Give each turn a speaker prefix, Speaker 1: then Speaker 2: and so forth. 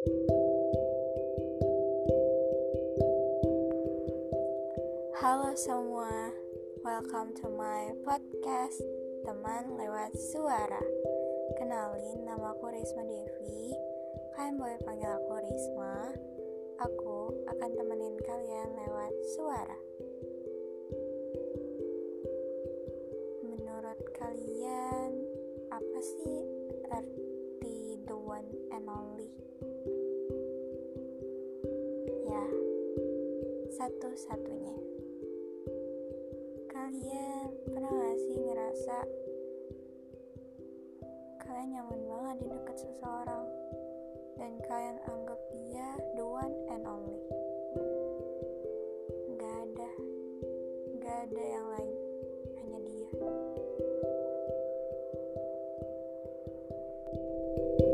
Speaker 1: Halo semua, welcome to my podcast Teman Lewat Suara. Kenalin, nama aku Risma Devi. Kalian boleh panggil aku Risma. Aku akan temenin kalian lewat suara. Menurut kalian, apa sih arti one and only. Ya, satu-satunya. Kalian pernah gak sih ngerasa kalian nyaman banget di dekat seseorang dan kalian anggap dia the one and only? Gak ada, gak ada yang lain, hanya dia. thank you